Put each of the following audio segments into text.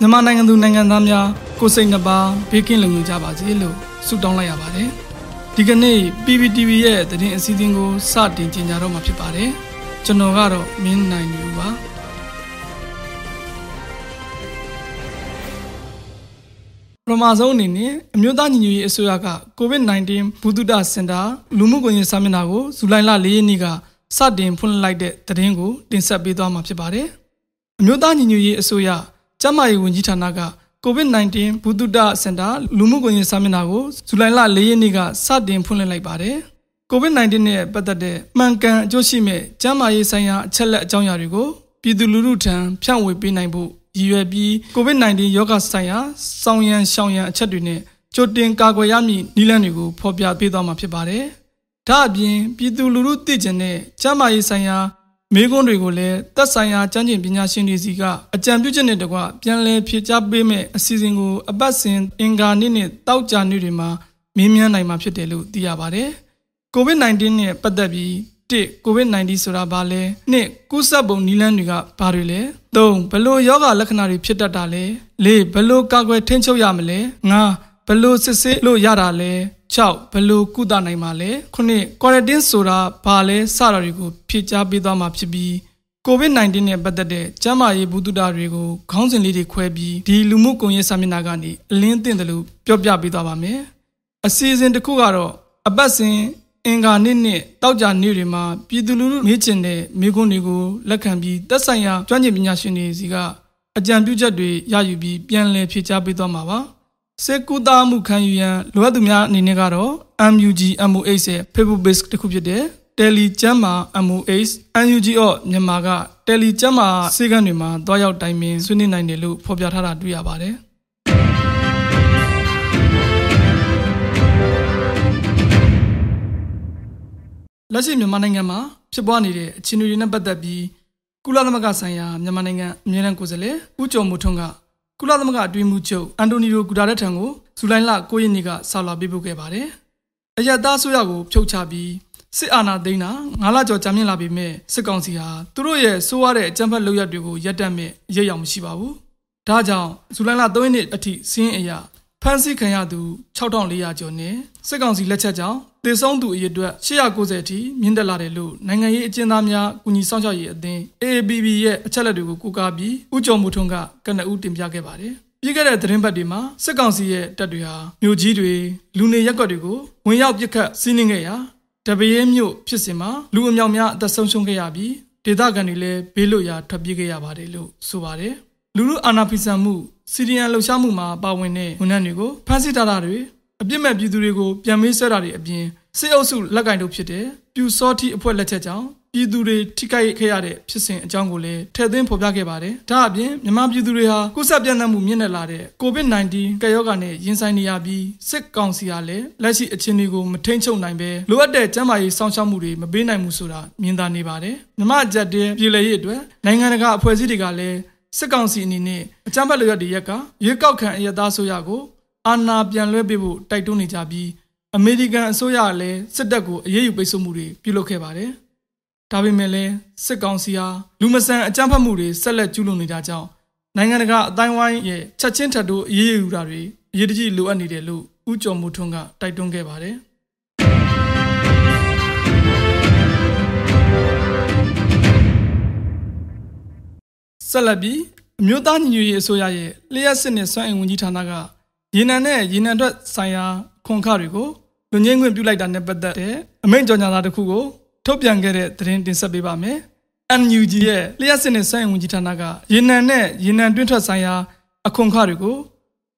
မြန်မာနိုင်ငံသူနိုင်ငံသားများကိုစိတ်နှပါဘေးကင်းလုံခြုံကြပါစေလို့ဆုတောင်းလိုက်ရပါတယ်ဒီကနေ့ PPTV ရဲ့သတင်းအစီအစဉ်ကိုစတင်ကြင်ကြတော့မှာဖြစ်ပါတယ်ကျွန်တော်ကတော့မင်းနိုင်နေပါပထမဆုံးအနေနဲ့အမျိုးသားညီညွတ်ရေးအစိုးရက COVID-19 ဘူတုဒစင်တာလူမှုကွန်ရက်စာမျက်နှာကိုဇူလိုင်လ၄ရက်နေ့ကစတင်ဖွင့်လှစ်လိုက်တဲ့သတင်းကိုတင်ဆက်ပေးသွားမှာဖြစ်ပါတယ်။အမျိုးသားညီညွတ်ရေးအစိုးရ ကျန်းမာရေးဝန်ကြီးဌာနက COVID-19 ဘူတုဒစင်တာလူမှုကွန်ရက်စာမျက်နှာကိုဇူလိုင်လ၄ရက်နေ့ကစတင်ဖွင့်လှစ်လိုက်ပါတယ်။ COVID-19 နဲ့ပတ်သက်တဲ့မှန်ကန်အကျိုးရှိမဲ့ကျန်းမာရေးဆိုင်ရာအချက်လက်အကြောင်းအရာတွေကိုပြည်သူလူထုထံဖြန့်ဝေပေးနိုင်ဖို့ရည်ရွယ်ပြီး COVID-19 ရောဂါဆိုင်ရာစောင်းရန်ရှောင်ရန်အချက်တွေနဲ့ကြိုတင်ကာကွယ်ရမည့်နည်းလမ်းတွေကိုဖော်ပြပေးသွားမှာဖြစ်ပါတယ်။ဒါအပြင်ပြည်သူလူထုသိကျင်တဲ့ကျန်းမာရေးဆိုင်ရာ မေးခွန်းတွေကိုလည်းသက်ဆိုင်ရာကျန်းကျင်ပညာရှင်တွေစီကအကြံပြုချက်နဲ့တကွပြန်လည်ဖြေကြားပေးမဲ့အစီအစဉ်ကိုအပတ်စဉ်အင်္ဂါနေ့နဲ့တောက်ကြနေ့တွေမှာမင်းမြန်းနိုင်မှာဖြစ်တယ်လို့သိရပါတယ်။ COVID-19 နဲ့ပတ်သက်ပြီး1 COVID-19 ဆိုတာဘာလဲ2ကူးစက်ပုံနည်းလမ်းတွေကဘာတွေလဲ3ဘလို့ယောဂလက္ခဏာတွေဖြစ်တတ်တာလဲ4ဘလို့ကာကွယ်ထိန်းချုပ်ရမလဲ5ဘလို့စစ်ဆေးလို့ရတာလဲ 6ဘလို့ကုသနိုင်မှာလဲ9 quarantine ဆိုတာဘာလဲစတာတွေကိုဖြည့်ချပေးသွားမှာဖြစ်ပြီး COVID-19 နဲ့ပတ်သက်တဲ့ကျန်းမာရေးဘူးတုဒတွေကိုခေါင်းစဉ်လေးတွေခွဲပြီးဒီလူမှုကွန်ရက်စာမျက်နှာကနေအလင်းသင့်တယ်လို့ပြောပြပေးသွားပါမယ်။အစီအစဉ်တစ်ခုကတော့အပတ်စဉ်အင်္ဂါနေ့နဲ့တောက်ကြနေ့တွေမှာပြည်သူလူထုမေးချင်တဲ့မေးခွန်းတွေကိုလက်ခံပြီးသက်ဆိုင်ရာကျွမ်းကျင်ပညာရှင်တွေစီကအကြံပြုချက်တွေရယူပြီးပြန်လည်ဖြေကြားပေးသွားမှာပါ စေကူတာမှုခံယူရန်လိုအပ်သူများအနေနဲ့ကတော့ MUG MOH ရဲ့ Facebook page တစ်ခုဖြစ်တဲ့ Tele ကျမ်းမာ MOH NUG အော့မြန်မာက Tele ကျမ်းမာစေကန်းတွေမှာတွားရောက်တိုင်ပင်ဆွေးနွေးနိုင်တယ်လို့ဖော်ပြထားတာတွေ့ရပါတယ်လက်ရှိမြန်မာနိုင်ငံမှာဖြစ်ပွားနေတဲ့အခြေအနေတွေနဲ့ပတ်သက်ပြီးကုလသမဂ္ဂဆိုင်ရာမြန်မာနိုင်ငံအမြဲတမ်းကိုယ်စားလှယ်ဦးကျော်မိုးထွန်းက ကုလသမဂ္ဂအတွင်းမှုချုပ်အန်တိုနီယိုဂူတာရက်ထံကိုဇူလိုင်လ9ရက်နေ့ကဆောက်လာပေးပို့ခဲ့ပါတယ်။အယက်သားဆိုရကိုဖြုတ်ချပြီးစစ်အာဏာသိမ်းတာ9လကျော်ကြာမြင့်လာပြီမဲ့စစ်ကောင်စီဟာသူတို့ရဲ့ဆိုးရတဲ့အကြမ်းဖက်လုပ်ရပ်တွေကိုရပ်တန့်မဲ့ရရအောင်မရှိပါဘူး။ဒါကြောင့်ဇူလိုင်လ3ရက်နေ့အထိစင်းအရာ ဖမ်းဆီးခံရသူ6400ကျော်နဲ့စစ်ကောင်စီလက်ချက်ကြောင့်သေဆုံးသူအရေအတွက်890အထိမြင့်တက်လာတယ်လို့နိုင်ငံရေးအကျဉ်းသားများကုညီဆောင်ရှောက်ရေးအသင်း AABB ရဲ့အချက်အလက်တွေကိုကူကားပြီးဥကြုံမှုထွန်းကကနဦးတင်ပြခဲ့ပါတယ်။ပြီးခဲ့တဲ့သတင်းပတ်တွေမှာစစ်ကောင်စီရဲ့တပ်တွေဟာမြို့ကြီးတွေလူနေရပ်ကွက်တွေကိုဝင်ရောက်ပစ်ခတ်စီးနင်းခဲ့ရာတပရဲမြို့ဖြစ်စဉ်မှာလူအမြောက်များအသက်ဆုံးရှုံးခဲ့ရပြီးဒေသခံတွေလည်းဘေးလွတ်ရာထွက်ပြေးခဲ့ရပါတယ်လို့ဆိုပါတယ်။လူလူအာဏာဖီဆန်မှု စီရီယန်လှုပ်ရှားမှုမှာပါဝင်တဲ့ဝန်ထမ်းတွေကိုဖမ်းဆီးထားတာတွေအပြစ်မဲ့ပြည်သူတွေကိုပြန်မေးဆွဲတာတွေအပြင်စစ်အုပ်စုလက်ကင်တို့ဖြစ်တဲ့ပြူစောတိအဖွဲ့လက်ချက်ကြောင့်ပြည်သူတွေထိခိုက်ခဲ့ရတဲ့ဖြစ်စဉ်အကြောင်းကိုလည်းထည့်သွင်းဖော်ပြခဲ့ပါတယ်။ဒါအပြင်မြန်မာပြည်သူတွေဟာကုသပြန့်နှံ့မှုမြင့်တက်လာတဲ့ COVID-19 ကပ်ရောဂါနဲ့ရင်ဆိုင်နေရပြီးစစ်ကောင်စီဟာလည်းလက်ရှိအခြေအနေကိုမထိန်ချုပ်နိုင်ပဲလိုအပ်တဲ့ကျန်းမာရေးစောင့်ရှောက်မှုတွေမပေးနိုင်ဘူးဆိုတာမြင်သာနေပါတယ်။မြမအကြက်တဲ့ပြည်လည်ရေးအတွက်နိုင်ငံတကာအဖွဲ့အစည်းတွေကလည်း စစ်ကောင်စီအနေနဲ့အကြမ်းဖက်လျက်တွေရက်ကရွေးကောက်ခံအရသားဆိုရကိုအာဏာပြန်လွှဲပေးဖို့တိုက်တွန်းနေကြပြီးအမေရိကန်အစိုးရကလည်းစစ်တပ်ကိုအရေးယူပိတ်ဆို့မှုတွေပြုလုပ်ခဲ့ပါတယ်။ဒါပေမဲ့လည်းစစ်ကောင်စီဟာလူမဆန်အကြမ်းဖက်မှုတွေဆက်လက်ကျူးလွန်နေတာကြောင့်နိုင်ငံတကာအတိုင်းဝိုင်းရဲ့ချက်ချင်းထပ်တိုးအရေးယူတာတွေအရေးတကြီးလိုအပ်နေတယ်လို့ဦးကျော်မိုးထွန်းကတိုက်တွန်းခဲ့ပါတယ်။ ဆက်လက်ပြီးအမျိုးသားညီညွတ်ရေးအစိုးရရဲ့လျှက်စစ်နဲ့စွမ်းအင်ဝန်ကြီးဌာနကရေနံနဲ့ရေနံထွက်ဆိုင်ရာခွန်ခတွေကိုလူငင်းခွင့်ပြုလိုက်တာနဲ့ပတ်သက်တဲ့အမိန့်ကြော်ညာစာတစ်ခုကိုထုတ်ပြန်ခဲ့တဲ့သတင်းတင်ဆက်ပေးပါမယ်။ NUG ရဲ့လျှက်စစ်နဲ့စွမ်းအင်ဝန်ကြီးဌာနကရေနံနဲ့ရေနံတွင်းထွက်ဆိုင်ရာအခွန်ခတွေကို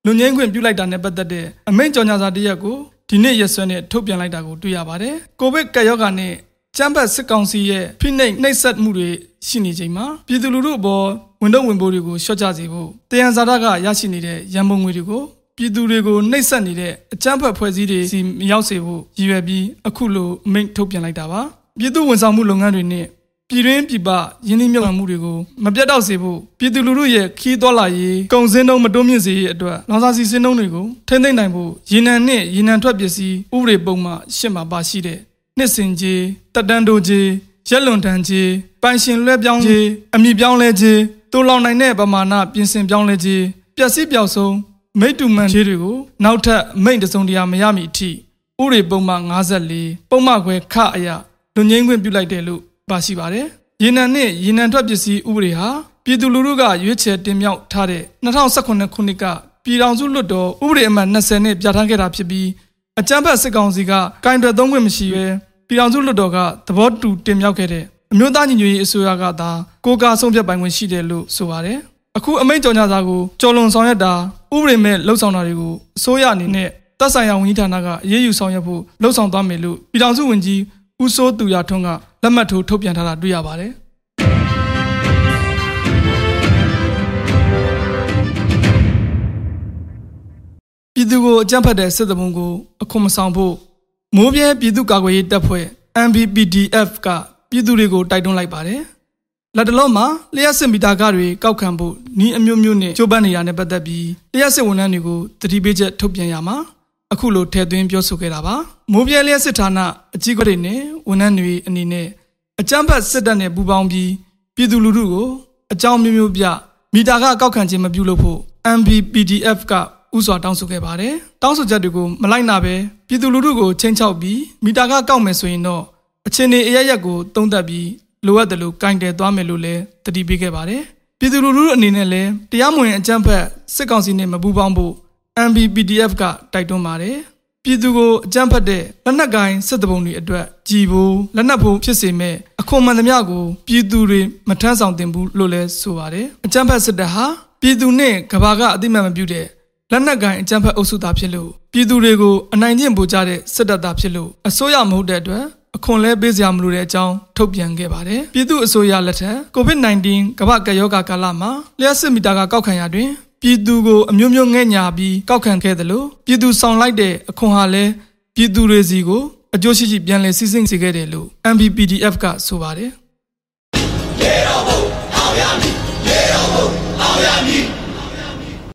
လူငင်းခွင့်ပြုလိုက်တာနဲ့ပတ်သက်တဲ့အမိန့်ကြော်ညာစာတစ်ရပ်ကိုဒီနေ့ရက်စွဲနဲ့ထုတ်ပြန်လိုက်တာကိုတွေ့ရပါတယ်။ကိုဗစ်ကပ်ရောဂါနဲ့ ကျန်းဖတ်စစ်ကောင်စီရဲ့ဖိနှိပ်နှိပ်စက်မှုတွေရှိနေချိန်မှာပြည်သူလူထုအပေါ်ဝန်တော့ဝန်ပိုးတွေကိုရှော့ချစေဖို့တယံဇာတကရရှိနေတဲ့ရန်ပုံငွေတွေကိုပြည်သူတွေကိုနှိပ်စက်နေတဲ့အကြမ်းဖက်ဖွဲ့စည်းတွေစီမရောက်စေဖို့ရည်ရွယ်ပြီးအခုလိုအမိန့်ထုတ်ပြန်လိုက်တာပါပြည်သူဝန်ဆောင်မှုလုပ်ငန်းတွေနဲ့ပြည်တွင်းပြည်ပယင်းနှိမ့်မြုပ်နှံမှုတွေကိုမပြတ်တော့စေဖို့ပြည်သူလူထုရဲ့ခီးတော်လာရေးကုန်စင်းတုံးမတွန်းမြင့်စေရေးအတွက်လောင်စာစီစင်းတုံးတွေကိုထိမ့်သိမ့်နိုင်ဖို့ရေနံနဲ့ရေနံထွက်ပစ္စည်းဥပဒေပုံမှရှင်းမှာပါရှိတဲ့ နှစ်စင်ကြီးတက်တန်းတိုကြီးရက်လွန်တန်ကြီးပိုင်ရှင်လွှဲပြောင်းကြီးအမိပြောင်းလဲကြီးတူလောင်နိုင်တဲ့ပမာဏပြင်ဆင်ပြောင်းလဲခြင်းပျက်စီးပျောက်ဆုံးမိတ္တူမန်ခြေတွေကိုနောက်ထပ်မိန့်တစုံတရာမရမီအထိဥရေပုံမှန်54ပုံမှန်ခွဲခအရာလူငင်းခွင့်ပြုလိုက်တယ်လို့ပါရှိပါတယ်။ရေနံနဲ့ရေနံထွက်ပစ္စည်းဥပဒေဟာပြည်သူလူထုကရွေးချယ်တင်မြှောက်ထားတဲ့2018ခုနှစ်ကပြည်ထောင်စုလွှတ်တော်ဥပဒေအမှတ်20နဲ့ပြဋ္ဌာန်းခဲ့တာဖြစ်ပြီး အကြမ်းဖက်စစ်ကောင်စီကကင်တွယ်သုံးခွင့်မရှိဘဲပြည်ထောင်စုလွှတ်တော်ကသဘောတူတင်မြှောက်ခဲ့တဲ့အမျိုးသားညီညွတ်ရေးအစိုးရကသာကိုကာဆုံးဖြတ်ပိုင်ခွင့်ရှိတယ်လို့ဆိုပါတယ်။အခုအမိန့်ကြော်ညာစာကိုကြော်လွန်ဆောင်ရွက်တာဥပဒေမဲ့လှုပ်ဆောင်တာတွေကိုအစိုးရအနေနဲ့တပ်ဆိုင်ရာဝန်ကြီးဌာနကအရေးယူဆောင်ရွက်ဖို့လှုံ့ဆော်သွားမယ်လို့ပြည်ထောင်စုဝန်ကြီးဦးစိုးသူရထွန်းကလက်မှတ်ထိုးထုတ်ပြန်ထားတာတွေ့ရပါတယ်။ ပြည်သူကိုအကြမ်းဖက်တဲ့စစ်တမုံကိုအခွန်မဆောင်ဖို့မိုးပြဲပြည်သူ့ကာကွယ်ရေးတပ်ဖွဲ့ MBPDF ကပြည်သူတွေကိုတိုက်တွန်းလိုက်ပါတယ်။လက်တလုံးမှာလျှက်စစ်မီတာကားတွေကောက်ခံဖို့ဤအမျိုးမျိုးနဲ့ကြိုးပမ်းနေရတဲ့ပတ်သက်ပြီးလျှက်စစ်ဝန်ထမ်းတွေကိုတတိပေးချက်ထုတ်ပြန်ရမှာအခုလိုထည့်သွင်းပြောဆိုခဲ့တာပါ။မိုးပြဲလျှက်စစ်ဌာနအကြီးအကဲတွေနဲ့ဝန်ထမ်းတွေအနေနဲ့အကြမ်းဖက်စစ်တပ်နဲ့ပူးပေါင်းပြီးပြည်သူလူထုကိုအကြောင်းမျိုးမျိုးပြမီတာကကောက်ခံခြင်းမပြုလုပ်ဖို့ MBPDF က ဥစွာတောင်းဆိုခဲ့ပါတယ်။တောင်းဆိုချက်တွေကိုမလိုက်နာပဲပြည်သူလူထုကိုချင်းချောက်ပြီးမီတာကကောက်မယ်ဆိုရင်တော့အခြေအနေအရရက်ကိုတုံးသက်ပြီးလိုအပ်တယ်လို့ကင်တယ်သွားမယ်လို့လည်းတတိပေးခဲ့ပါတယ်။ပြည်သူလူထုအနေနဲ့လည်းတရားမဝင်အကြမ်းဖက်စစ်ကောင်စီနဲ့မပူးပေါင်းဖို့ MBPDF ကတိုက်တွန်းပါတယ်။ပြည်သူကိုအကြမ်းဖက်တဲ့လက်နက်ကိုင်စစ်တပုံတွေအတွက်ကြည်ဖို့လက်နက်ဖို့ဖြစ်စေမဲ့အခွန်မှန်သမျှကိုပြည်သူတွေမထမ်းဆောင်တင်ဘူးလို့လည်းဆိုပါတယ်။အကြမ်းဖက်စစ်တပ်ဟာပြည်သူနဲ့ကဘာကအတိမတ်မပြုတဲ့ လက်နက်ကိုင်အကြမ်းဖက်အုပ်စုသားဖြစ်လို့ပြည်သူတွေကိုအနိုင်ကျင့်ပို့ကြတဲ့စစ်တပ်သားဖြစ်လို့အစိုးရမဟုတ်တဲ့အတွက်အခွန်လဲပေးစရာမလိုတဲ့အကြောင်းထုတ်ပြန်ခဲ့ပါတယ်။ပြည်သူအစိုးရလက်ထက် COVID-19 ကမ္ဘာကပ်ရောဂါကာလမှာလျှက်စစ်မီတာကကောက်ခံရတွင်ပြည်သူကိုအမျိုးမျိုးငဲ့ညာပြီးကောက်ခံခဲ့တယ်လို့ပြည်သူဆောင်လိုက်တဲ့အခွန်ဟာလဲပြည်သူတွေစီကိုအကျိုးရှိရှိပြန်လည်စီစဉ်စေခဲ့တယ်လို့ MBPDF ကဆိုပါတယ်။ရေတော်ဘုံအောင်ရမည်ရေတော်ဘုံအောင်ရမည်